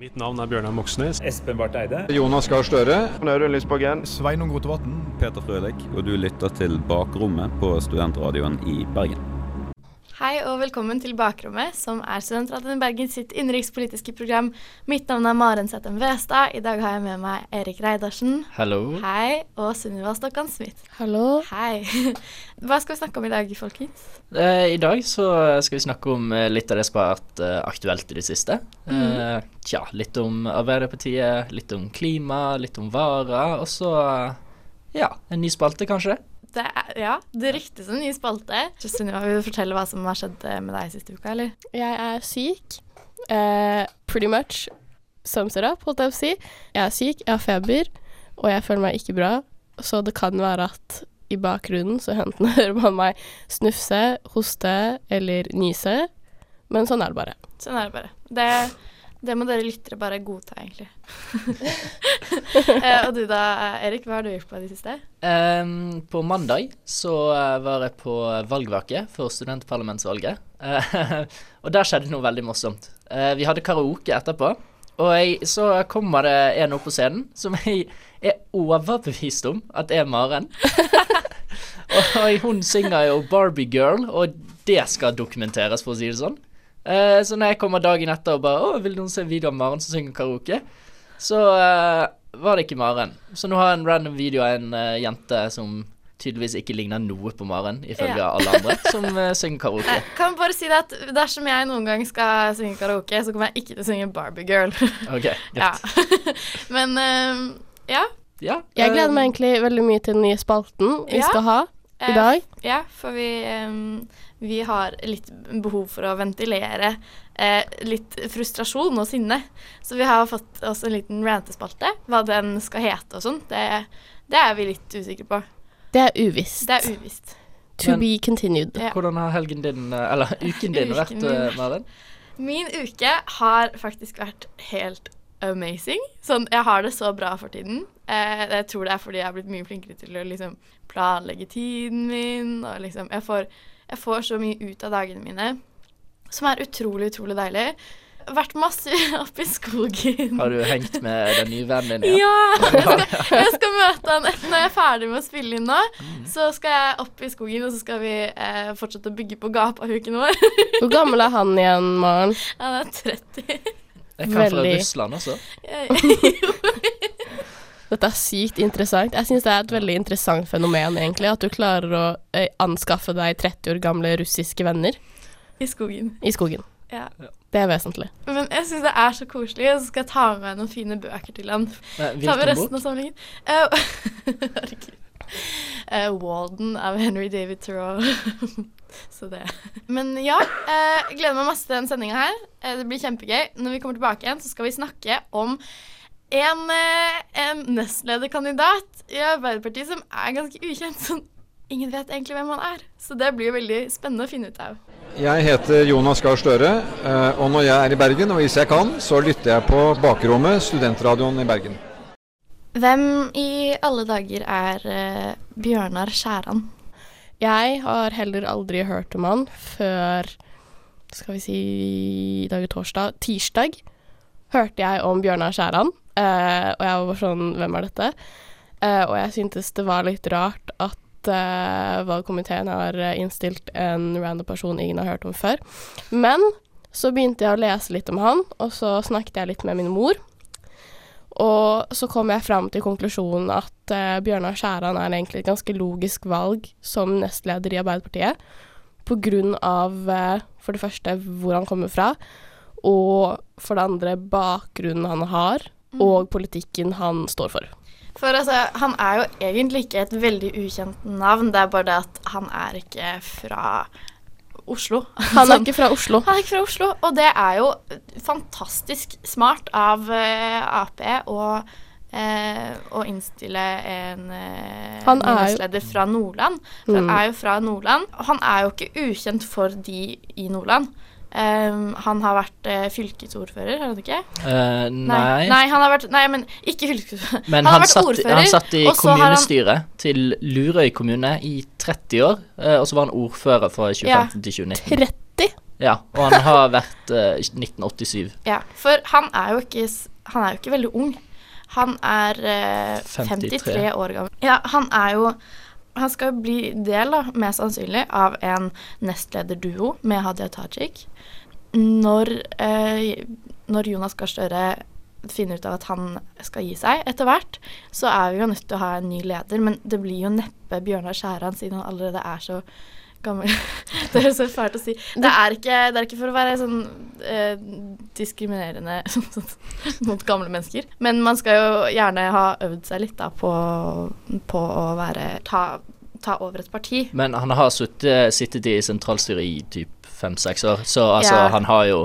Mitt navn er Bjørnar Moxnes. Espen Barth Eide. Jonas Gahr Støre. Audun Lysbakken. Sveinung Rotevatn. Peter Frølik, og du lytter til Bakrommet på Studentradioen i Bergen. Hei og velkommen til Bakrommet, som er Studentradioen i Bergen sitt innenrikspolitiske program. Mitt navn er Maren Sættem Westad. I dag har jeg med meg Erik Reidarsen. Hallo. Hei. Og Sunniva Stokkan Smith. Hallo. Hei. Hva skal vi snakke om i dag, folkens? Eh, I dag så skal vi snakke om eh, litt av det som har vært eh, aktuelt i det siste. Eh, tja, litt om Arbeiderpartiet, litt om klima, litt om varer, og så ja, en ny spalte, kanskje. Det er, ja, det ryktes en ny spalte. Sunniva, vil du fortelle hva som har skjedd eh, med deg siste uka, eller? Jeg er syk. Uh, pretty much sums it up, holdt jeg på å si. Jeg er syk, jeg har feber, og jeg føler meg ikke bra. Så det kan være at i bakgrunnen så enten hører man meg snufse, hoste eller nyse. Men sånn er det bare. Sånn er det bare. Det, det må dere lyttere bare godta, egentlig. eh, og du da, Erik, hva har du gjort på det siste? Um, på mandag så eh, var jeg på valgvake for studentparlamentsvalget. Eh, og der skjedde noe veldig morsomt. Uh, vi hadde karaoke etterpå, og jeg, så kommer det en opp på scenen som jeg er overbevist om at er Maren. og, og hun synger jo Barbie Girl, og det skal dokumenteres, for å si det sånn. Eh, så når jeg kommer dagen etter og bare 'Å, vil noen se en video av Maren som synger karaoke?' Så uh, var det ikke Maren. Så nå har jeg en random video av en uh, jente som tydeligvis ikke ligner noe på Maren, ifølge Ja. alle andre, som synger karaoke. Jeg kan bare si det at dersom jeg noen gang skal synge karaoke, så kommer jeg ikke til å synge Barbie Girl. Ok, ja. Men eh, ja. Ja. Jeg gleder meg egentlig veldig mye til den nye spalten vi Ja. skal ha i dag. Ja, for vi, em, vi har litt behov for å ventilere eh, litt frustrasjon og sinne. Så vi har fått oss en liten rantespalte. Hva den skal hete og sånn, det, det er vi litt usikre på. Det er uvisst. Det er uvisst. To Men- be continued. Ja. Hvordan har helgen din, eh, eller uken din, vært, Uken min. eh, Maren? Min uke har faktisk vært helt amazing. Sånn, jeg har det så bra for tiden. Eh, jeg tror det er fordi jeg har blitt mye flinkere til å liksom planlegge tiden min, og liksom Jeg får, jeg får så mye ut av dagene mine, som er utrolig, utrolig deilig. Vært masse oppe i skogen. Har du hengt med den nye vennen din? Ja! Jeg skal, jeg skal møte han etter når jeg er ferdig med å spille inn nå. Så skal jeg opp i skogen, og så skal vi eh, fortsette å bygge på gapahuken vår. Hvor gammel er han igjen, Maren? Han er 30. Jeg kan fra Veldig. Russland også. Dette er sykt interessant. Jeg syns det er et veldig interessant fenomen, egentlig. At du klarer å eh, anskaffe deg 30 år gamle russiske venner I skogen. i skogen. Ja. Det er vesentlig. Men jeg syns det er så koselig, og så skal jeg ta med meg noen fine bøker til han. Ta med resten bok? av samlingen. Eh, Herregud. Eh, Walden av Henry David Thoreau. så det. Men ja, eh, gleder meg masse til den sendinga her. Eh, det blir kjempegøy. Når vi kommer tilbake igjen, så skal vi snakke om en, eh, en nestlederkandidat i Arbeiderpartiet som er ganske ukjent. så ingen vet egentlig hvem han er. Så det blir veldig spennende å finne ut av. Jeg heter Jonas Gahr Støre, eh, og når jeg er i Bergen, og hvis jeg kan, så lytter jeg på Bakrommet, studentradioen i Bergen. Hvem i alle dager er eh, Bjørnar Skjæran? Jeg har heller aldri hørt om han før Skal vi si i dag er torsdag Tirsdag hørte jeg om Bjørnar Skjæran, eh, og jeg var sånn Hvem er dette? Uh, og jeg syntes det var litt rart at uh, valgkomiteen har innstilt en random person ingen har hørt om før. Men så begynte jeg å lese litt om han, og så snakket jeg litt med min mor. Og så kom jeg fram til konklusjonen at Bjørnar Skjæran er egentlig et ganske logisk valg som nestleder i Arbeiderpartiet. På grunn av for det første hvor han kommer fra, og for det andre bakgrunnen han har, og politikken han står for. For altså, han er jo egentlig ikke et veldig ukjent navn, det er bare det at han er ikke fra Oslo. Han er ikke fra Oslo. Han er ikke fra Oslo, og det er jo fantastisk smart av uh, Ap å, eh, å innstille en eh, Han er nestleder fra Nordland. For han Mm. er jo fra Nordland. Han er jo ikke ukjent for de i Nordland. Um, han har vært uh, fylkesordfører, har han ikke? Uh, nei. Nei, han har vært Nei, men ikke fylkesordfører. Men Han har han, satt, ordfører, han satt i kommunestyret han- til Lurøy kommune i 30 år, uh, og så var han ordfører fra 2015 til 2019. 30? Ja, og han har vært eh, 1987. Ja, for han er jo ikke, han er jo ikke veldig ung. Han er eh, 53. 53 år gammel. Ja, han er jo Han skal bli del, da, mest sannsynlig, av en nestlederduo med Hadia Tajik. Når, eh, når Jonas Gahr Støre finner ut av at han skal gi seg etter hvert, så er vi jo nødt til å ha en ny leder. Men det blir jo neppe Bjørnar Skjæran, siden han allerede er så gammel. det er så fælt å si. Det er ikke, det er ikke for å være sånn eh, diskriminerende mot gamle mennesker. Men man skal jo gjerne ha øvd seg litt da på, på å være ta, ta over et parti. Men han har suttet, sittet i sentralstyret i typ fem-seks år, så altså, Ja. han har jo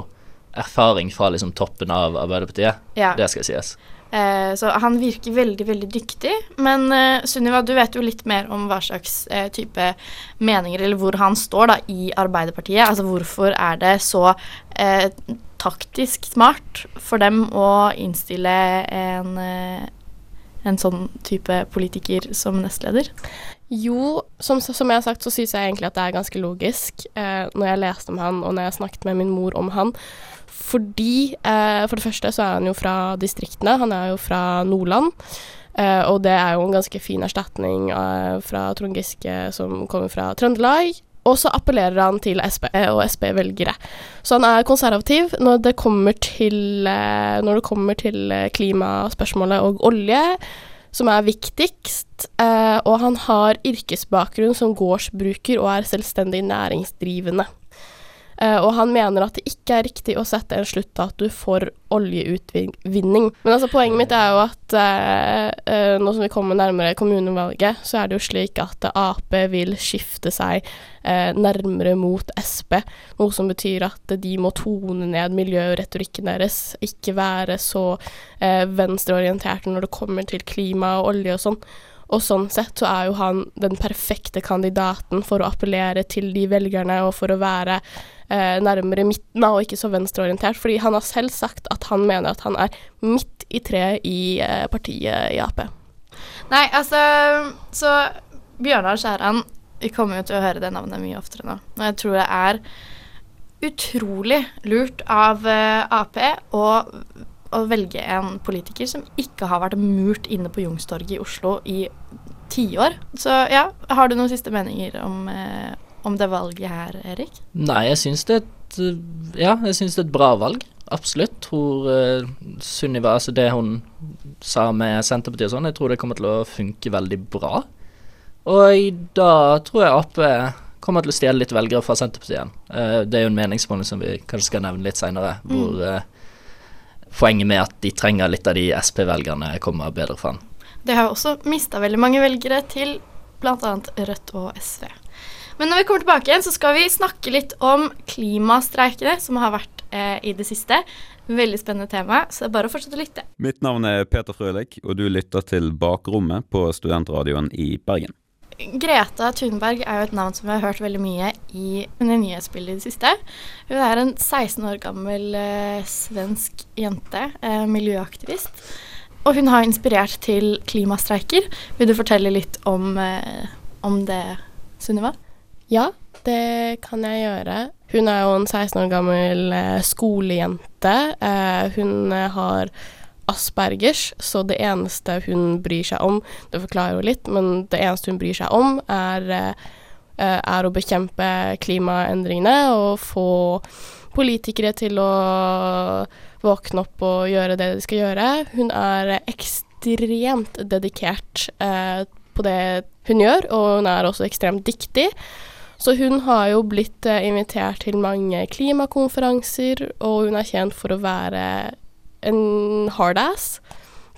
erfaring fra liksom toppen av Arbeiderpartiet. Ja. Det skal sies. Eh, så han virker veldig, veldig dyktig. Men eh, Sunniva, du vet jo litt mer om hva slags eh, type meninger, eller hvor han står da i Arbeiderpartiet. Altså hvorfor er det så eh, taktisk smart for dem å innstille en, eh, en sånn type politiker som nestleder? Jo, som, som jeg har sagt, så syns jeg egentlig at det er ganske logisk eh, når jeg leste om han, og når jeg snakket med min mor om han. Fordi eh, For det første så er han jo fra distriktene. Han er jo fra Nordland. Eh, og det er jo en ganske fin erstatning eh, fra Trond Giske som kommer fra Trøndelag. Og så appellerer han til Sp og Sp-velgere. Så han er konservativ når det kommer til, eh, det kommer til eh, klimaspørsmålet og olje som er viktigst, eh, og han har yrkesbakgrunn som gårdsbruker og er selvstendig næringsdrivende. Eh, og han mener at det ikke er riktig å sette en sluttdato for oljeutvinning. Men altså, poenget mitt er jo at eh, eh, nå som vi kommer nærmere kommunevalget, så er det jo slik at Ap vil skifte seg eh, nærmere mot Sp, noe som betyr at de må tone ned miljøretorikken deres, ikke være så eh, venstreorienterte når det kommer til klima og olje og sånn. Og sånn sett så er jo han den perfekte kandidaten for å appellere til de velgerne og for å være eh, nærmere midten av og ikke så venstreorientert. Fordi han har selv sagt at han mener at han er midt i treet i eh, partiet i Ap. Nei, altså Så Bjørnar Skjæran Vi kommer jo til å høre det navnet mye oftere nå. Og jeg tror det er utrolig lurt av eh, Ap å, å velge en politiker som ikke har vært murt inne på Youngstorget i Oslo i tiår. Så ja, har du noen siste meninger om, eh, om det valget her, Erik? Nei, jeg syns det er et uh, Ja, jeg syns det er et bra valg. Absolutt. Tror uh, Sunniva Altså det hun sa med Senterpartiet og sånn, jeg tror det kommer til å funke veldig bra. Og da tror jeg Ap kommer til å stjele litt velgere fra Senterpartiet igjen. Uh, det er jo en meningsmåling som vi kanskje skal nevne litt seinere, hvor uh, poenget med at de trenger litt av de Sp-velgerne kommer bedre fram. Det har også mista veldig mange velgere til bl.a. Rødt og SV. Men når vi kommer tilbake igjen, så skal vi snakke litt om klimastreikene som har vært eh, i det siste. Veldig spennende tema, så det er bare å fortsette å lytte. Mitt navn er Peter Frølik, og du lytter til Bakrommet på Studentradioen i Bergen. Greta Thunberg er jo et navn som vi har hørt veldig mye i nyhetsbildet i det siste. Hun er en 16 år gammel eh, svensk jente, eh, miljøaktivist. Og hun har inspirert til klimastreiker. Vil du fortelle litt om, eh, om det, Sunniva? Ja, det kan jeg gjøre. Hun er jo en 16 år gammel eh, skolejente. Eh, hun eh, har aspergers, så det eneste hun bryr seg om Det forklarer jo litt, men det eneste hun bryr seg om, er, eh, eh, er å bekjempe klimaendringene og få politikere til å våkne opp og gjøre det de skal gjøre. Hun er ekstremt dedikert eh, på det hun gjør, og hun er også ekstremt dyktig. Så hun har jo blitt eh, invitert til mange klimakonferanser, og hun er kjent for å være en hardass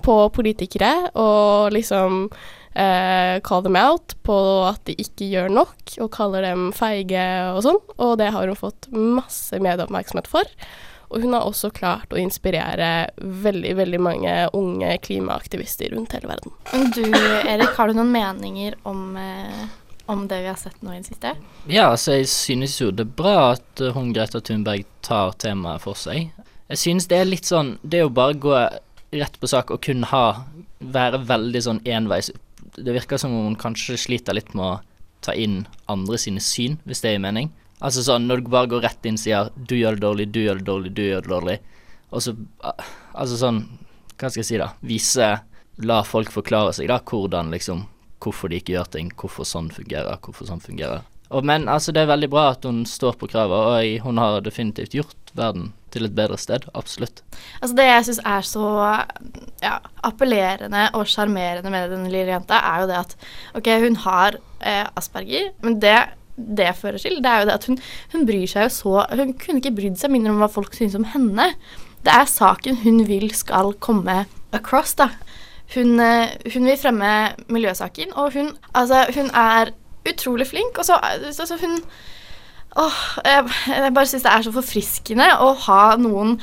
på politikere, og liksom eh, call them out på at de ikke gjør nok, og kaller dem feige og sånn. Og det har hun fått masse medieoppmerksomhet for. Og hun har også klart å inspirere veldig, veldig mange unge klimaaktivister rundt hele verden. Du, Erik, har du noen meninger om, eh, om det vi har sett nå i det siste? Ja, altså jeg synes jo det er bra at uh, hun Greta Thunberg tar temaet for seg. Jeg synes det er litt sånn Det er jo bare å gå rett på sak og kun ha Være veldig sånn enveis. Det virker som om hun kanskje sliter litt med å ta inn andre sine syn, hvis det gir mening. Altså sånn når du bare går rett inn og sier 'du gjør det dårlig, du gjør det dårlig, du gjør det dårlig', og så Altså sånn Hva skal jeg si, da? Vise La folk forklare seg, da, hvordan liksom Hvorfor de ikke gjør ting, hvorfor sånn fungerer, hvorfor sånn fungerer. Og, men altså, det er veldig bra at hun står på kravet, og hun har definitivt gjort verden til et bedre sted. Absolutt. Altså Det jeg syns er så ja, appellerende og sjarmerende med den lille jenta, er jo det at OK, hun har eh, asperger, men det det fører til, det er jo det at hun, hun bryr seg jo så Hun kunne ikke brydd seg mindre om hva folk synes om henne. Det er saken hun vil skal komme across, da. Hun, eh, hun vil fremme miljøsaken, og hun, altså, hun er utrolig flink. Og så altså, hun Åh, jeg, jeg bare syns det er så forfriskende å ha noen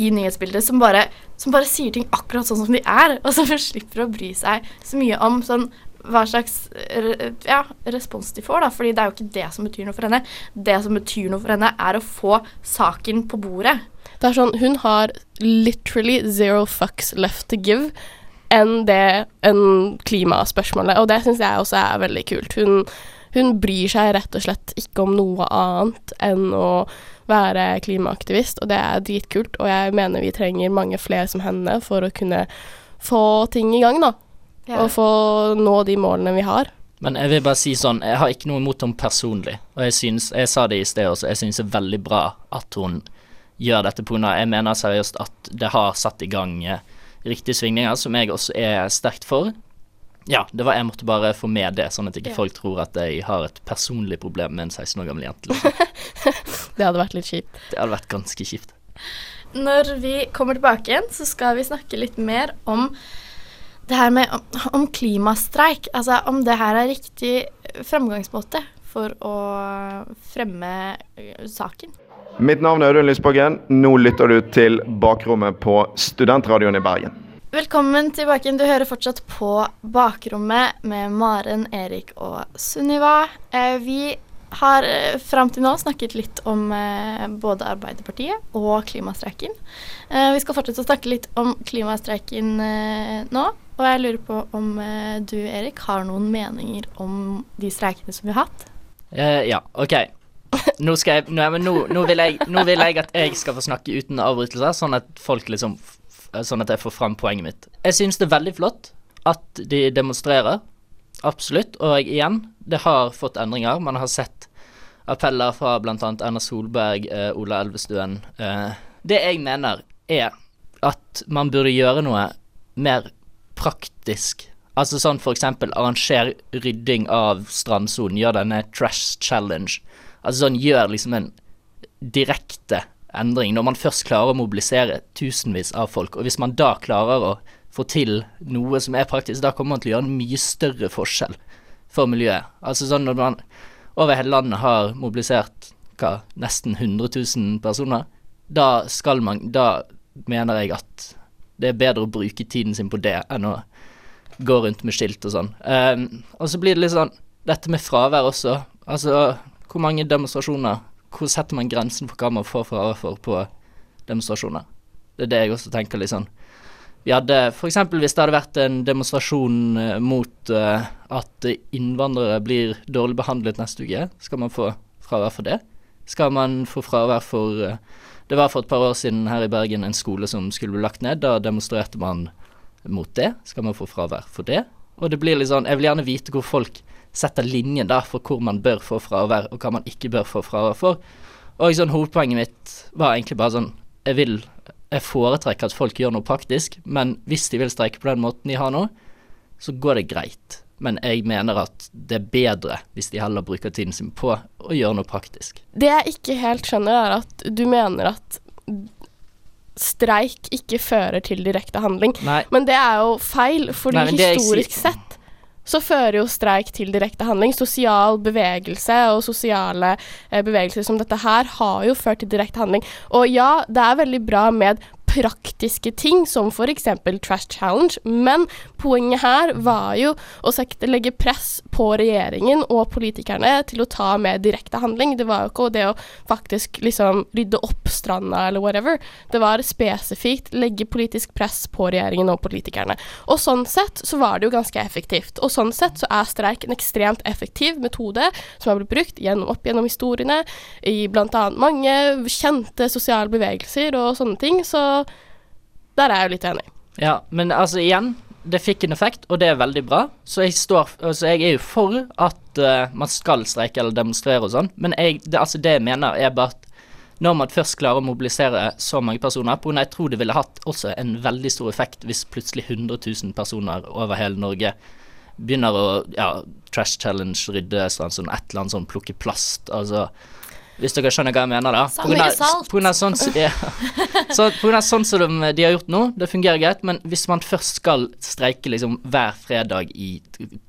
i nyhetsbildet som bare, som bare sier ting akkurat sånn som de er, og som slipper å bry seg så mye om sånn hva slags ja, respons de får, da. Fordi det er jo ikke det som betyr noe for henne. Det som betyr noe for henne, er å få saken på bordet. Det er sånn, Hun har literally zero fucks left to give enn det enn klimaspørsmålet, og det syns jeg også er veldig kult. Hun, hun bryr seg rett og slett ikke om noe annet enn å være klimaaktivist, og det er dritkult, og jeg mener vi trenger mange flere som henne for å kunne få ting i gang, da. Ja. Og få nå de målene vi har. Men jeg vil bare si sånn, jeg har ikke noe imot henne personlig, og jeg synes, jeg sa det i sted også, jeg synes det er veldig bra at hun gjør dette pga. Jeg mener seriøst at det har satt i gang eh, riktige svingninger, som jeg også er sterkt for. Ja, det var jeg måtte bare få med det, sånn at ikke Ja. folk tror at jeg har et personlig problem med en 16 år gammel jente. Liksom. Det hadde vært litt kjipt. Det hadde vært ganske kjipt. Når vi kommer tilbake igjen, så skal vi snakke litt mer om det her med om, om klimastreik. Altså om det her er riktig fremgangsmåte for å fremme saken. Mitt navn er Audun Lysbakken. Nå lytter du til Bakrommet på Studentradioen i Bergen. Velkommen tilbake. Du hører fortsatt på Bakrommet med Maren, Erik og Sunniva. Eh, vi har eh, fram til nå snakket litt om eh, både Arbeiderpartiet og klimastreiken. Vi skal fortsette å snakke litt om klimastreiken nå. Og jeg lurer på om du, Erik, har noen meninger om de streikene som vi har hatt? Eh, ja, OK. Nå jeg nå, nå, vil jeg nå vil jeg at jeg skal få snakke uten avbrytelser, sånn at folk liksom Sånn at jeg får fram poenget mitt. Jeg synes det er veldig flott at de demonstrerer. Absolutt. Og igjen, det har fått endringer. Man har sett appeller fra bl.a. Erna Solberg, eh, Ola Elvestuen. Eh, det jeg mener, er at man burde gjøre noe mer praktisk. Altså sånn eksempel arranger rydding av strandsonen, gjør denne trash challenge. Altså sånn gjør liksom en direkte endring, når man først klarer å mobilisere tusenvis av folk. Og hvis man da klarer å få til noe som er praktisk, da kommer man til å gjøre en mye større forskjell for miljøet. Altså sånn når man over hele landet har mobilisert hva, nesten 100 000 personer, da skal man Da mener jeg at det er bedre å bruke tiden sin på det enn å gå rundt med skilt og sånn. Um, og så blir det litt sånn Dette med fravær også. Altså, hvor mange demonstrasjoner Hvor setter man grensen for hva man får fravær for på demonstrasjoner? Det er det jeg også tenker litt sånn. Vi hadde f.eks. hvis det hadde vært en demonstrasjon eh, mot uh, at innvandrere blir dårlig behandlet neste uke, skal man få fravær for det? Skal man få fravær for uh, Det var for et par år siden her i Bergen en skole som skulle bli lagt ned. Da demonstrerte man mot det. Skal man få fravær for det? Og det blir litt sånn Jeg vil gjerne vite hvor folk setter linjen da for hvor man bør få fravær, og hva man ikke bør få fravær for. Og sånn hovedpoenget mitt var egentlig bare sånn Jeg vil Jeg foretrekker at folk gjør noe praktisk, men hvis de vil streike på den måten de har nå, så går det greit. Men jeg mener at det er bedre hvis de heller bruker tiden sin på å gjøre noe praktisk. Det jeg ikke helt skjønner, er at du mener at streik ikke fører til direkte handling. Nei, Men det er jo feil, fordi Nei, det historisk ikke... sett så fører jo streik til direkte handling. Sosial bevegelse og sosiale eh, bevegelser som dette her har jo ført til direkte handling. Og ja, det er veldig bra med praktiske ting, som f.eks. Trash Challenge. Men poenget her var jo å legge press på regjeringen og politikerne til å ta mer direkte handling. Det var jo ikke det å faktisk liksom rydde opp stranda eller whatever. Det var spesifikt legge politisk press på regjeringen og politikerne. Og sånn sett så var det jo ganske effektivt. Og sånn sett så er streik en ekstremt effektiv metode som har blitt brukt gjennom, opp gjennom historiene i bl.a. mange kjente sosiale bevegelser og sånne ting. Så der er jeg jo litt enig. Ja, men altså igjen, det fikk en effekt, og det er veldig bra. Så jeg, står, altså jeg er jo for at uh, man skal streike eller demonstrere og sånn, men jeg, det, altså det jeg mener, er bare at når man først klarer å mobilisere så mange personer på Jeg tror det ville hatt også en veldig stor effekt hvis plutselig 100 000 personer over hele Norge begynner å ja, trash challenge, rydde sånn, sånn et eller annet sånn, plukke plast, altså hvis dere skjønner hva jeg mener, da. På grunn av-. På grunn av sånn, som ja. så, sånn som de, de har gjort nå, det fungerer greit, men hvis man først skal streike liksom hver fredag i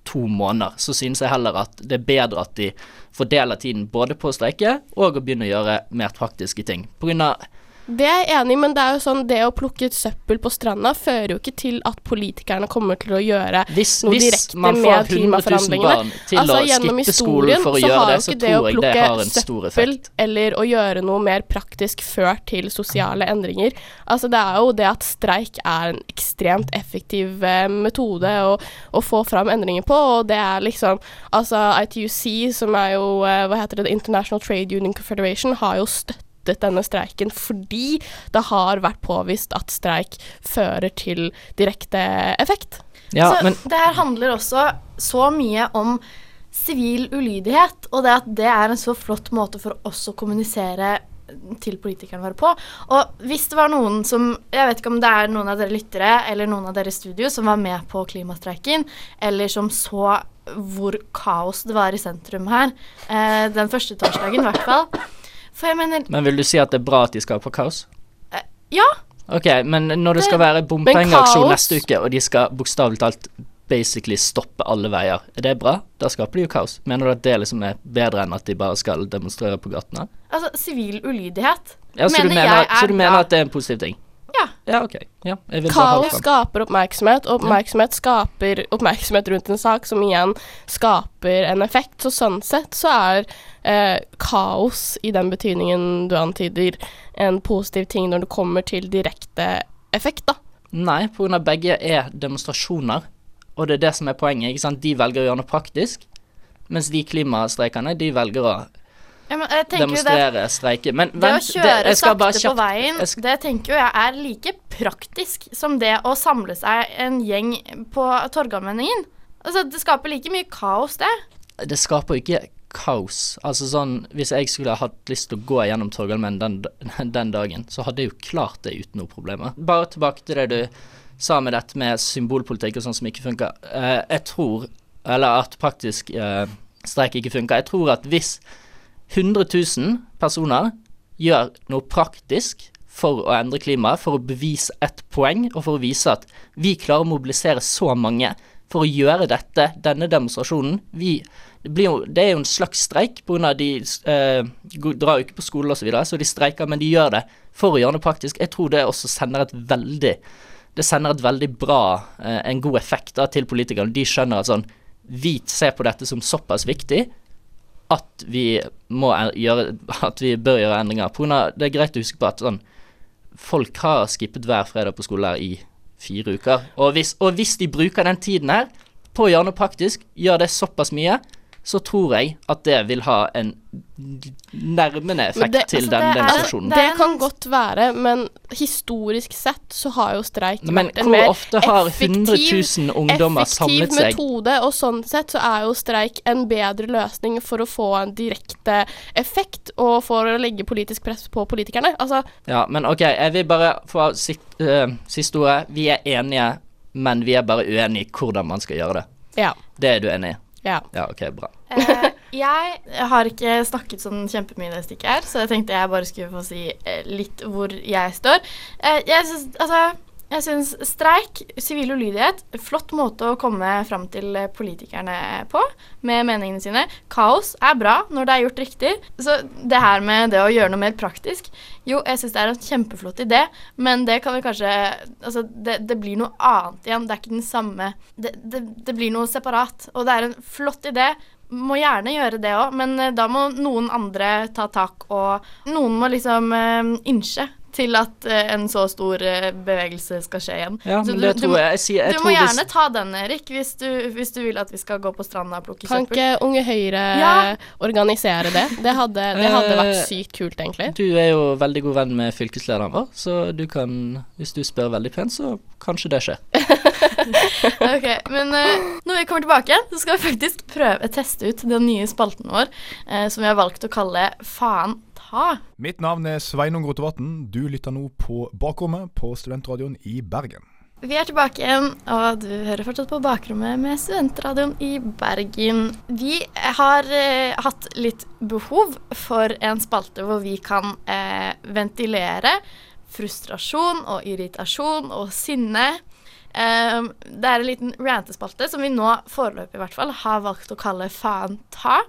to måneder, så synes jeg heller at det er bedre at de fordeler tiden både på å streike og å begynne å gjøre mer praktiske ting. På grunn av Det er jeg enig i, men det er jo sånn, det å plukke søppel på stranda fører jo ikke til at politikerne kommer til å gjøre Hvis, noe direkte man med får 100 000 klimaforhandlingene. Altså, gjennom historien så har det, jo ikke det å plukke søppel eller å gjøre noe mer praktisk ført til sosiale endringer. Altså, det er jo det at streik er en ekstremt effektiv eh, metode å, å få fram endringer på, og det er liksom Altså, ITUC, som er jo eh, Hva heter det? The International Trade Union Confederation, har jo støttet denne streiken fordi det har vært påvist at streik fører til direkte effekt. Ja, så men det her handler også så mye om sivil ulydighet, og det at det er en så flott måte for oss å kommunisere til politikerne våre på. Og hvis det var noen som Jeg vet ikke om det er noen av dere lyttere eller noen av dere i studio som var med på klimastreiken, eller som så hvor kaos det var i sentrum her, eh, den første torsdagen i hvert fall. For jeg mener Men vil du si at det er bra at de skaper kaos? Ja, Ok, men når det Det- skal være bompengeaksjon neste uke, og de skal bokstavelig talt basically stoppe alle veier, er det bra? Da skaper de jo kaos. Mener du at det liksom er bedre enn at de bare skal demonstrere på gatene? altså sivil ulydighet Ja, så, Mener mener, jeg er så du mener bra. at det er en positiv ting? Ja. Ja, ok. Ja, Kaos skaper oppmerksomhet, og oppmerksomhet skaper oppmerksomhet rundt en sak, som igjen skaper en effekt. Så sånn sett så er eh, kaos, i den betydningen du antyder, en positiv ting når det kommer til direkte effekt, da. Nei, av begge er demonstrasjoner, og det er det som er poenget. ikke sant? De velger å gjøre noe praktisk, mens de klimastreikene, de velger å ja, men jeg det demonstrere, streike. Men Det å kjøre det, sakte sakte på veien, skal- det tenker jo jeg er like praktisk som det å samle seg en gjeng på Torgallmenningen. Altså, det skaper like mye kaos, det. det skaper jo ikke kaos. Altså sånn, Hvis jeg skulle hatt lyst til å gå gjennom Torgallmenn den, den dagen, så hadde jeg jo klart det uten noe problemer. Bare tilbake til det du sa med dette med symbolpolitikk og sånn som ikke funker. Eh, jeg tror, eller at praktisk eh, streik ikke funker. Jeg tror at hvis 100 000 personer gjør noe praktisk for å endre klimaet, for å bevise et poeng, og for å vise at vi klarer å mobilisere så mange for å gjøre dette, denne demonstrasjonen vi, det, jo, det er jo en slags streik, pga. de eh, drar jo ikke på skole osv., så, videre, så de streiker, men de gjør det for å gjøre det praktisk. Jeg tror det også sender et veldig det sender et veldig bra, eh, en god effekt da, til politikerne. De skjønner at sånn Vi ser på dette som såpass viktig at vi gjøre At vi bør gjøre endringer. På grunn av, det er greit å huske på at sånn Folk har skippet hver fredag på skole i fire uker. Og hvis, og hvis de bruker den tiden her på å gjøre noe praktisk, gjør det såpass mye, så tror jeg at det vil ha en nærmende effekt det- til altså, den demonstrasjonen. det Det kan godt være, men historisk sett så har jo streik Men vært en mer ofte har 100 effektiv- 000 ungdommer effektiv seg? metode, og sånn sett så er jo streik en bedre løsning for å få en direkte effekt, og for å legge politisk press på politikerne. Altså, Ja, men ok, jeg vil bare få sitt, uh, siste ordet. Vi er enige, men vi er bare uenige i hvordan man skal gjøre det. ja. Det er du enig i? Ja. Ja, ok, bra. Eh, jeg har ikke snakket sånn kjempemye det stikket her, så jeg tenkte jeg bare skulle få si eh, litt hvor jeg står. Eh, jeg synes, altså Jeg syns streik, sivil ulydighet, flott måte å komme fram til eh, politikerne på med meningene sine. Kaos er bra når det er gjort riktig. Så det her med det å gjøre noe mer praktisk Jo, jeg syns det er en kjempeflott idé, men det kan vi kanskje Altså, det, det blir noe annet igjen. Det er ikke den samme Det, det, det blir noe separat. Og det er en flott idé. Må gjerne gjøre det òg, men eh, da må noen andre ta tak, og noen må liksom uh, innse til at eh, en så stor eh, bevegelse skal skje igjen. Ja, Så men du- det du må- jeg, sier- jeg Du tror må gjerne ta den, Erik, hvis du, hvis du vil at vi skal gå på stranda og plukke Kan søppel. ikke Unge Høyre Ja. organisere det? Det hadde, det hadde vært Eh, sykt kult, egentlig. Du er jo veldig god venn med fylkeslederen vår, så du kan, hvis du spør veldig pent, så kanskje det skjer. Ok, Men når vi kommer tilbake, så skal vi faktisk prøve å teste ut den nye spalten vår, som vi har valgt å kalle Faen ta. Mitt navn er Sveinung Rotevatn. Du lytter nå på Bakrommet på Studentradioen i Bergen. Vi er tilbake igjen, og du hører fortsatt på Bakrommet med Studentradioen i Bergen. Vi har eh, hatt litt behov for en spalte hvor vi kan eh, ventilere frustrasjon og irritasjon og sinne. Eh, det er en liten rantespalte som vi nå foreløpig i hvert fall har valgt å kalle Faen ta.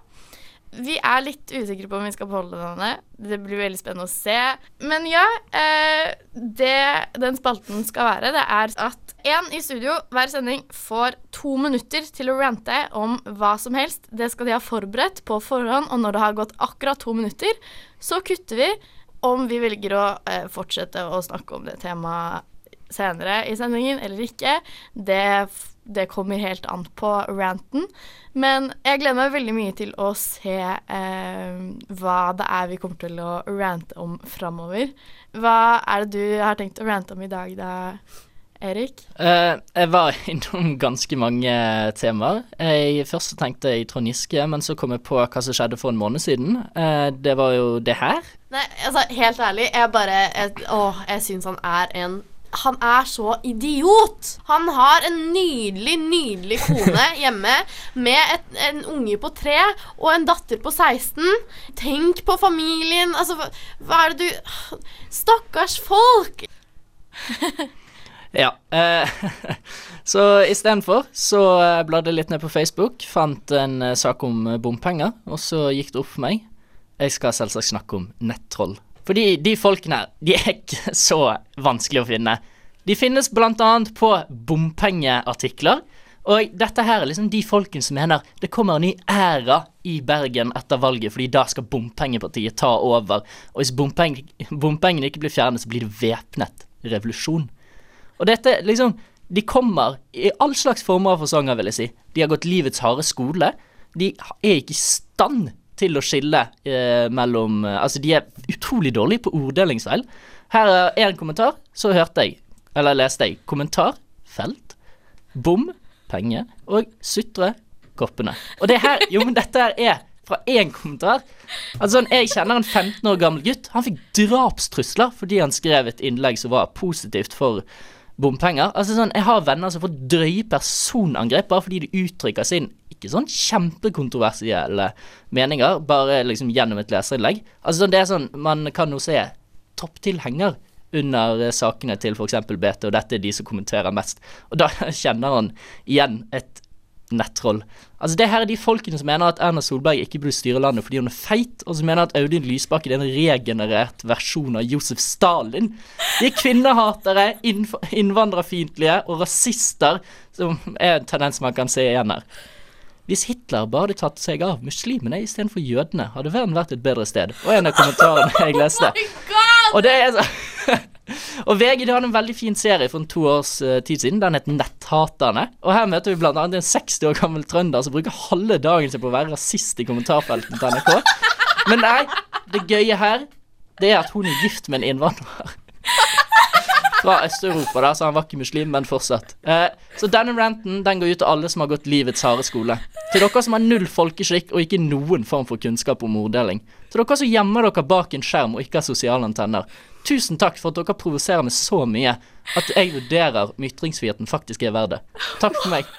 Vi er litt usikre på om vi skal beholde denne. Det blir veldig spennende å se. Men ja, eh, det den spalten skal være, det er at én i studio hver sending får to minutter til å rante om hva som helst. Det skal de ha forberedt på forhånd, og når det har gått akkurat to minutter, så kutter vi om vi velger å eh, fortsette å snakke om det temaet senere i sendingen eller ikke. Det, det kommer helt an på ranten. Men jeg gleder meg veldig mye til å se eh, hva det er vi kommer til å rante om framover. Hva er det du har tenkt å rante om i dag, da, Erik? Uh, jeg var innom ganske mange temaer. Jeg først tenkte jeg Trond Giske, men så kom jeg på hva som skjedde for en måned siden. Uh, det var jo det her. Nei, altså, helt ærlig, jeg bare jeg, Åh, jeg syns han er en han er så idiot! Han har en nydelig, nydelig kone hjemme med et, en unge på tre og en datter på 16. Tenk på familien. Altså, hva, er det du Stakkars folk! Ja. Eh, så istedenfor så eh, bladde jeg litt ned på Facebook, fant en eh, sak om eh, bompenger, og så gikk det opp for meg. Jeg skal selvsagt snakke om nettroll. Fordi de folkene her, de er ikke så vanskelig å finne. De finnes annet på bompengeartikler. Og dette her er liksom de folkene som mener det kommer en ny æra i Bergen etter valget, fordi da skal bompengepartiet ta over. Og hvis bompeng, bompengene ikke blir fjernet, så blir det væpnet revolusjon. Og dette liksom De kommer i all slags former og fasonger, vil jeg si. De har gått livets harde skole. De er ikke i stand til å skille eh, mellom eh, Altså, de er utrolig dårlige på orddelingsfeil. Her er en kommentar, så hørte jeg, eller leste jeg, kommentar, felt, bom, penge og sutre, koppene. Og det her Jo, men dette her er fra én kommentar. Altså, Jeg kjenner en 15 år gammel gutt. Han fikk drapstrusler fordi han skrev et innlegg som var positivt for bompenger. Altså sånn, Jeg har venner som får drøye personangrep bare fordi de uttrykker sin ikke sånn kjempekontroversielle meninger, bare liksom gjennom et leserinnlegg. Altså sånn, det er sånn, Man kan jo se topptilhenger under eh, sakene til f.eks. BT, og dette er de som kommenterer mest. Og da kjenner han igjen et nettroll. Altså Det her er de folkene som mener at Erna Solberg ikke burde styre landet fordi hun er feit, og som mener at Audun Lysbakken er en regenerert versjon av Josef Stalin. De er kvinnehatere, innvandrerfiendtlige og rasister, som er en tendens man kan se igjen her. Hvis Hitler bare hadde tatt seg av muslimene istedenfor jødene, hadde verden vært et bedre sted. Og en av kommentarene jeg leste. Og det er så Og VG de hadde en veldig fin serie for en to års eh, tid siden. Den het Netthaterne. Og her møter vi blant annet en 60 år gammel trønder som bruker halve dagen sin på å være rasist i kommentarfeltene til NRK. Men nei, det gøye her, det er at hun er gift med en innvandrer. Fra Øst-Europa, da, så han var ikke muslim, men fortsatt. Eh, så denne ranten den går ut til alle som har gått livets harde skole. Til dere som har null folkeskikk og ikke noen form for kunnskap om orddeling. Til dere som gjemmer dere bak en skjerm og ikke har sosiale antenner. Tusen takk for at dere provoserer meg så mye at jeg vurderer om ytringsfriheten faktisk er verdt det. Takk for meg.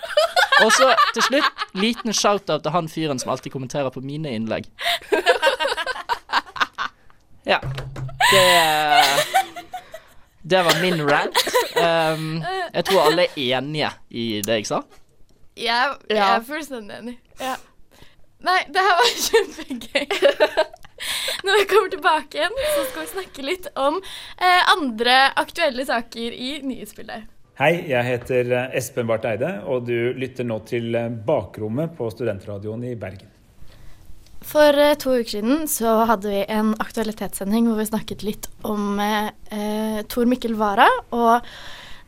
Og så til slutt, liten shout-out til han fyren som alltid kommenterer på mine innlegg. Ja. Det Det var min rant. Um, jeg tror alle er enige i det jeg sa. Ja, jeg er fullstendig enig. Ja. Nei, det her var kjempegøy. Når vi kommer tilbake igjen, så skal vi snakke litt om eh, andre aktuelle saker i nyhetsbildet. Hei, jeg heter eh, Espen Barth Eide, og du lytter nå til eh, Bakrommet på Studentradioen i Bergen. For eh, to uker siden så hadde vi en aktualitetssending hvor vi snakket litt om eh, eh, Tor Mikkel Wara og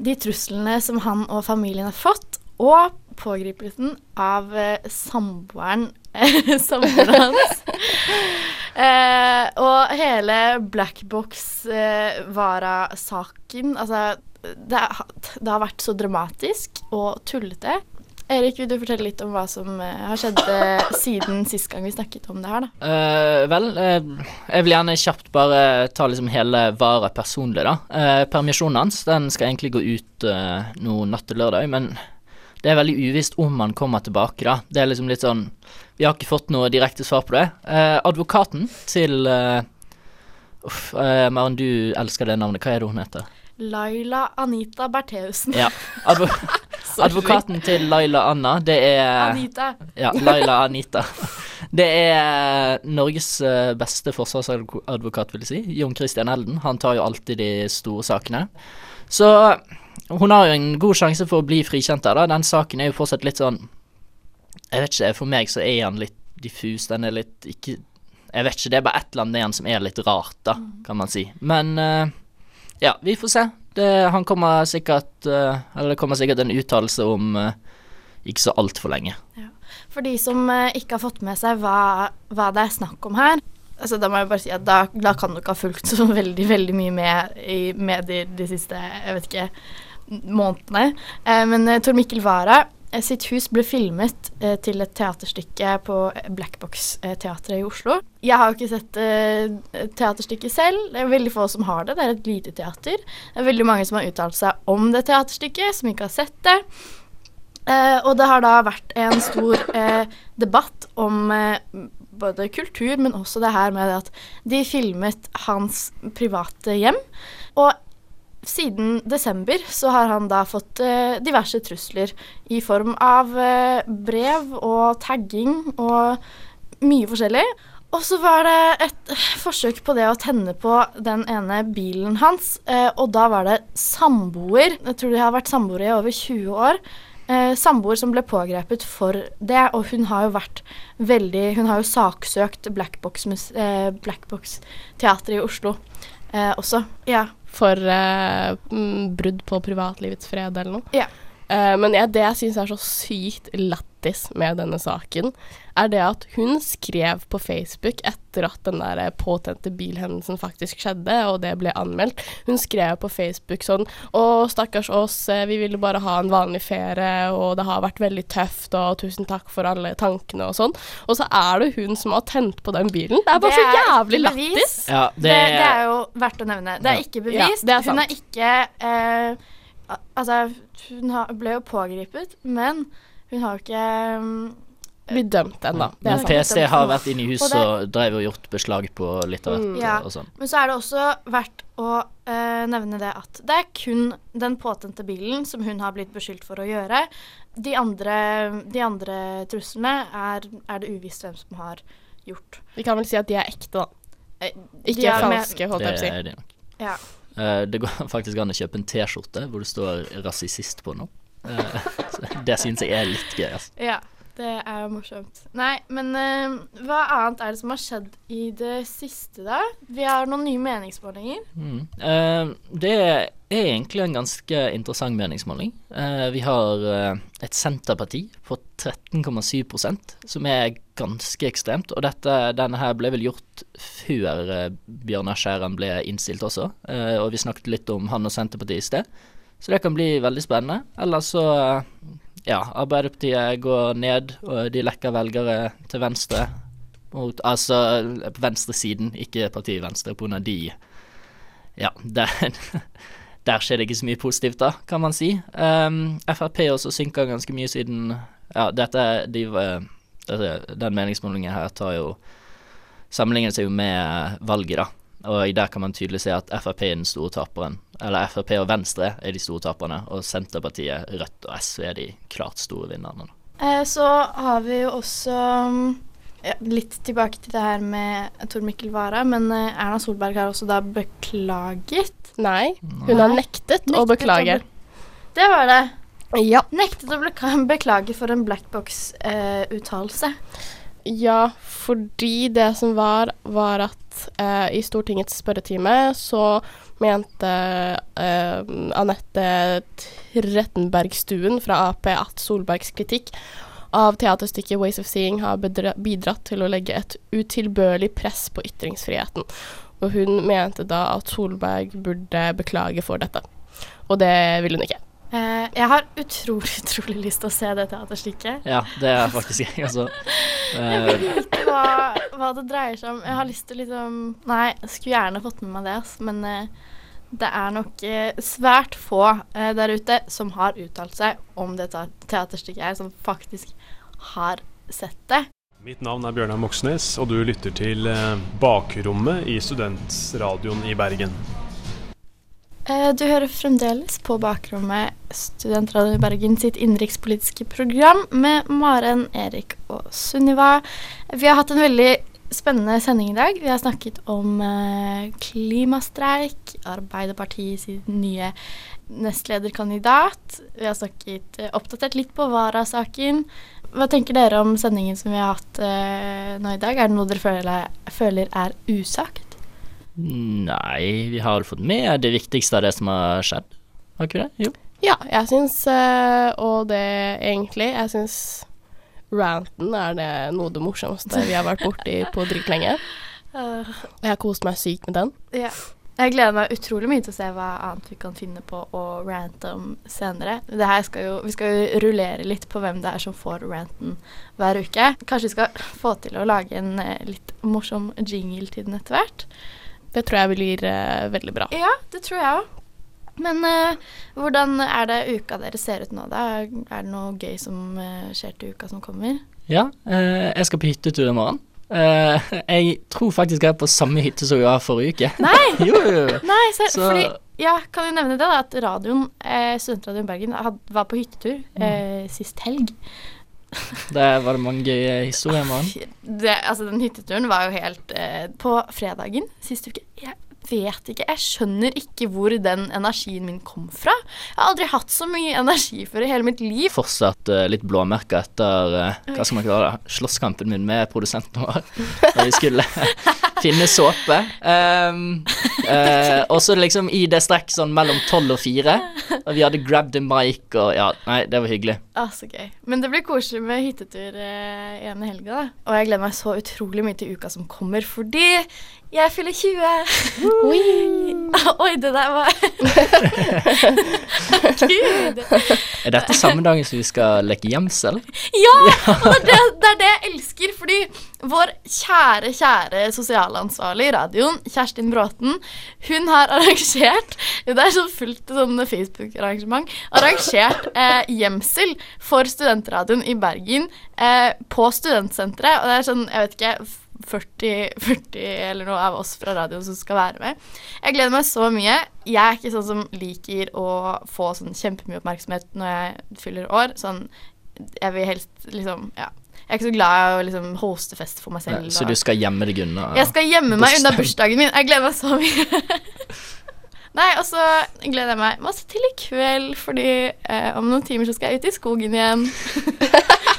de truslene som han og familien har fått, og pågripelsen av eh, samboeren eh, samboeren hans. Eh, og hele Blackbox-Wara-saken Altså, det, har- det har vært så dramatisk og tullete. Erik, vil du fortelle litt om hva som eh, har skjedd eh, siden sist gang vi snakket om det her, da? Uh, vel, uh, jeg vil gjerne kjapt bare ta liksom hele Vara personlig, da. Uh, permisjonen hans den skal egentlig gå ut uh, nå natt til lørdag, men det er veldig uvisst om han kommer tilbake, da. Det er liksom litt sånn Vi har ikke fått noe direkte svar på det. Advokaten til Uff, Maren, du elsker det navnet. Hva er det hun heter? Laila Anita Bertheussen. Ja. Advo advokaten til Laila Anna, det er Anita. Ja, Laila Anita. Det er Norges eh, beste forsvarsadvokat, vil jeg si. Jon Christian Elden. Han tar jo alltid de store sakene. Så hun har jo en god sjanse for å bli frikjent der, da. Den saken er jo fortsatt litt sånn Jeg vet ikke, for meg så er han litt diffus. Den er litt ikke Jeg vet ikke, det er bare et eller annet med han som er litt rart, da, kan man si. Men eh, ja, vi får se. Det, han kommer sikkert eh, Eller det kommer sikkert en uttalelse om eh, ikke så altfor lenge. For de som eh, ikke har fått med seg hva, hva det er snakk om her altså Da må jeg bare si at da, da kan du ikke ha fulgt så veldig veldig mye med i medier de siste jeg vet ikke, månedene. Men Tor Mikkel Wara sitt hus ble filmet eh, til et teaterstykke på Blackbox-teatret i Oslo. Jeg har jo ikke sett eh, teaterstykket selv. Det er veldig få som har det. Det er et lite teater. Det er veldig mange som har uttalt seg om det teaterstykket, som ikke har sett det. Eh, og det har da vært en stor eh, debatt om eh, både kultur, men også det her med at de filmet hans private hjem. Og siden desember så har han da fått eh, diverse trusler i form av eh, brev og tagging og mye forskjellig. Og så var det et forsøk på det å tenne på den ene bilen hans, eh, og da var det samboer. Jeg tror de har vært samboere i over 20 år. Eh, samboer som ble pågrepet for det, og hun har jo vært veldig Hun har jo saksøkt Blackbox-teatret eh, Blackbox Teatret i Oslo eh, også. Ja. For mm, brudd på privatlivets fred eller noe. Ja. Uh, men jeg, det jeg syns er så sykt lættis med denne saken, er det at hun skrev på Facebook etter at den der påtente bilhendelsen faktisk skjedde, og det ble anmeldt. Hun skrev på Facebook sånn Å, stakkars oss, eh, vi ville bare ha en vanlig ferie, og det har vært veldig tøft, og tusen takk for alle tankene og sånn. Og så er det hun som har tent på den bilen. Det er bare Det så er jævlig ikke lættis. Ja, Det, det er jo verdt å nevne. Det er Ja. ikke Ja, bevist. det er hun er ikke eh, Altså, hun ble jo pågrepet, men hun har jo ikke um, Blitt dømt ennå. Det Men. PST har vært inne i huset Og og drev og gjort beslag på litt av hvert Ja. og sånn. Men så er det også verdt å uh, nevne det at det er kun den påtente bilen som hun har blitt beskyldt for å gjøre. De andre, de andre truslene er, er det uvisst hvem som har gjort. Vi kan vel si at de er ekte, da. Eh, Ikke er falske, holdt jeg på å Det si. er det nok. Ja. Uh, det går faktisk an å kjøpe en T-skjorte hvor det står 'rasist' på nå. Eh, det syns jeg er litt gøy, altså. Ja, det er morsomt. Nei, men uh, hva annet er det som har skjedd i det siste, da? Vi har noen nye meningsmålinger. Mm. Uh, det er egentlig en ganske interessant meningsmåling. Uh, vi har et Senterparti på 13,7% som er ganske ekstremt. Og dette, denne her ble vel gjort før Bjørnar Skjæran ble innstilt også. Og vi snakket litt om han og Senterpartiet i sted. Så det kan bli veldig spennende. Ellers så ja, Arbeiderpartiet går ned, og de lekker velgere til venstre. Mot, altså på venstresiden, ikke partiet Venstre, på grunn av de Ja, der, der skjer det ikke så mye positivt, da, kan man si. Um, Frp også synker ganske mye siden Ja, dette de, Den meningsmålingen her tar jo Sammenligner seg jo med valget, da. Og der kan man tydelig se at Frp er den store taperen eller Frp og Venstre er de store taperne, og Senterpartiet, Rødt og SV er de klart store vinnerne. Eh, så har vi jo også ja, litt tilbake til det her med Tor Mikkel Wara, men eh, Erna Solberg har også da beklaget. Nei, hun har nektet, å beklage. Det var det. Ja. Nektet å beklage for en blackbox-uttalelse. Ja, fordi det som var, var at eh, i Stortingets spørretime så mente eh, Anette Trettenbergstuen fra Ap at Solbergs kritikk av teaterstykket 'Ways of Seeing' har bidratt til å legge et utilbørlig press på ytringsfriheten. Og hun mente da at Solberg burde beklage for dette. Og det ville hun ikke. Eh, jeg har utrolig, utrolig lyst til å se det teaterstykket. Ja, det er faktisk jeg, altså. Jeg Eh, vet ikke hva, hva det dreier seg om. Jeg har lyst til liksom Nei, jeg skulle gjerne fått med meg det, altså, men uh, det er nok eh, svært få eh, der ute som har uttalt seg om det teaterstykket her, som faktisk har sett det. Mitt navn er Bjørnar Moxnes, og du lytter til eh, Bakrommet i Studentradioen i Bergen. Eh, Du hører fremdeles på bakrommet Studentradio Bergen sitt innenrikspolitiske program med Maren, Erik og Sunniva. Vi har hatt en veldig spennende sending i dag. Vi har snakket om eh, klimastreik, Arbeiderpartiet sin nye nestlederkandidat. Vi har snakket, eh, oppdatert litt på Vara-saken. Hva tenker dere om sendingen som vi har hatt nå i dag? Er det noe dere føler er usagt? Nei, vi har fått med det viktigste av det som har skjedd. Har ikke vi det? Jo. Ja, jeg syns eh, Og det egentlig Jeg syns ranten er det noe av det morsomste vi har vært borti på dritlenge. Og Jeg har kost meg sykt med den. Ja. Jeg gleder meg utrolig mye til å se hva annet vi kan finne på å rante om senere. Det skal jo, vi skal jo rullere litt på hvem det er som får ranten hver uke. Kanskje vi skal få til å lage en eh, litt morsom jingle til den etter hvert. Det tror jeg blir uh, veldig bra. Ja, det tror jeg òg. Men uh, hvordan er det uka dere ser ut nå, da? Er det noe gøy som uh, skjer til uka som kommer? Ja, eh, jeg skal på hyttetur i morgen. Eh, jeg tror faktisk jeg er på samme hytte som jeg var forrige uke. Nei! jo, jo, jo. Nei, så, Så- fordi Ja, kan vi nevne det, da? At radioen, eh, Studentradioen Bergen had, var på hyttetur eh, sist helg. Det var mange gøye historier med han. Altså, den hytteturen var jo helt eh, På fredagen sist uke Jeg vet ikke. Jeg skjønner ikke hvor den energien min kom fra. Jeg har aldri hatt så mye energi før i hele mitt liv. Fortsatt uh, litt blåmerka etter uh, hva skal man kalle det, slåsskampen min med produsenten vår. Da vi skulle finne såpe. Um, uh, og så liksom i det strekk sånn mellom tolv og fire. Og vi hadde grabbed the mic og ja, nei, det var hyggelig. Ah, så gøy. Men det blir koselig med hyttetur eh, ene helga, da. Og jeg gleder meg så utrolig mye til uka som kommer, fordi jeg fyller 20. Oi, Oi det der var Gud. Er dette samme dagen som vi skal leke gjemsel? Ja! Og det, det er det jeg elsker, fordi vår kjære, kjære sosialansvarlig i radioen, Kjerstin Bråten, hun har arrangert Det er så fullt sånn Facebook-arrangement. Arrangert eh, gjemsel for studentradioen i Bergen eh, på studentsenteret. Og det er sånn, jeg vet ikke 40, 40 eller noe av oss fra radioen som skal være med. Jeg gleder meg så mye. Jeg er ikke sånn som liker å få sånn kjempemye oppmerksomhet når jeg fyller år. Sånn, jeg vil helst liksom Ja. Jeg er ikke så glad i å liksom hoste fest for meg selv. Så du skal gjemme deg unna? jeg skal gjemme meg unna bursdagen. min. Jeg gleder meg så mye. Nei, og så gleder jeg meg masse til i kveld, fordi eh, om noen timer så skal jeg ut i skogen igjen.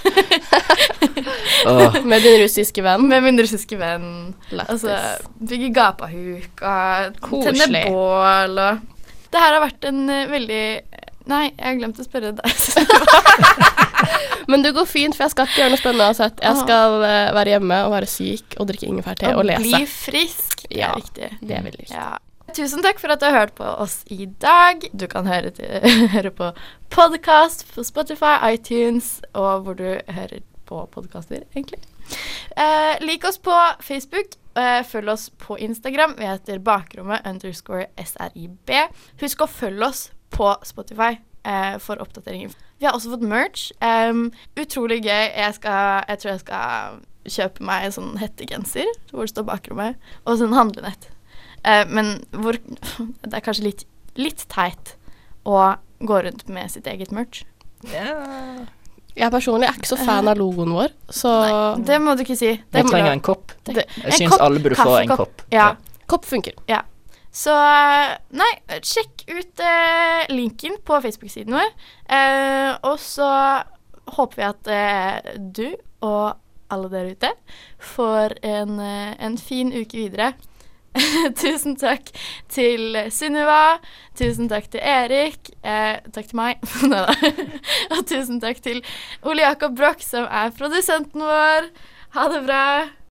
oh. Med din russiske venn. Med min russiske venn. Lættis. Altså, bygge gapahuk og tenne bål og Det her har vært en eh, veldig Nei, jeg glemte å spørre deg. Men det går fint, for jeg skal ikke gjøre noe spennende uansett. Jeg skal uh, være hjemme og være syk og drikke ingefærte og, lese. Bli frisk. Det Ja, er viktig. det er veldig viktig. Ja. Tusen takk for at du har hørt på oss i dag. Du kan høre, til, høre på podkast på Spotify, iTunes og hvor du hører på podkaster, egentlig. Uh, lik oss på Facebook. eh, følg oss på Instagram. Vi heter bakrommet underscore srib. Husk å følge oss på Spotify eh, for oppdateringer. Vi har også fått merch. Um, utrolig gøy. Jeg, skal, jeg tror jeg skal kjøpe meg en sånn hettegenser hvor det står bakrommet, og sånn handlenett. Uh, men hvor Det er kanskje litt litt teit å gå rundt med sitt eget merch. Jeg personlig er ikke så fan av logoen vår, så Det må du ikke si. Det Jeg trenger en kopp. Det- Jeg syns alle burde få en kopp. Ja. Kopp funker. Ja. Så nei, sjekk ut eh, linken på Facebook-siden vår. Eh, og så håper vi at eh, du og alle der ute får en, eh, en fin uke videre. tusen takk til Sunniva. Tusen takk til Erik. Eh, takk til meg. Og tusen takk til Ole Jakob Broch, som er produsenten vår. Ha det bra.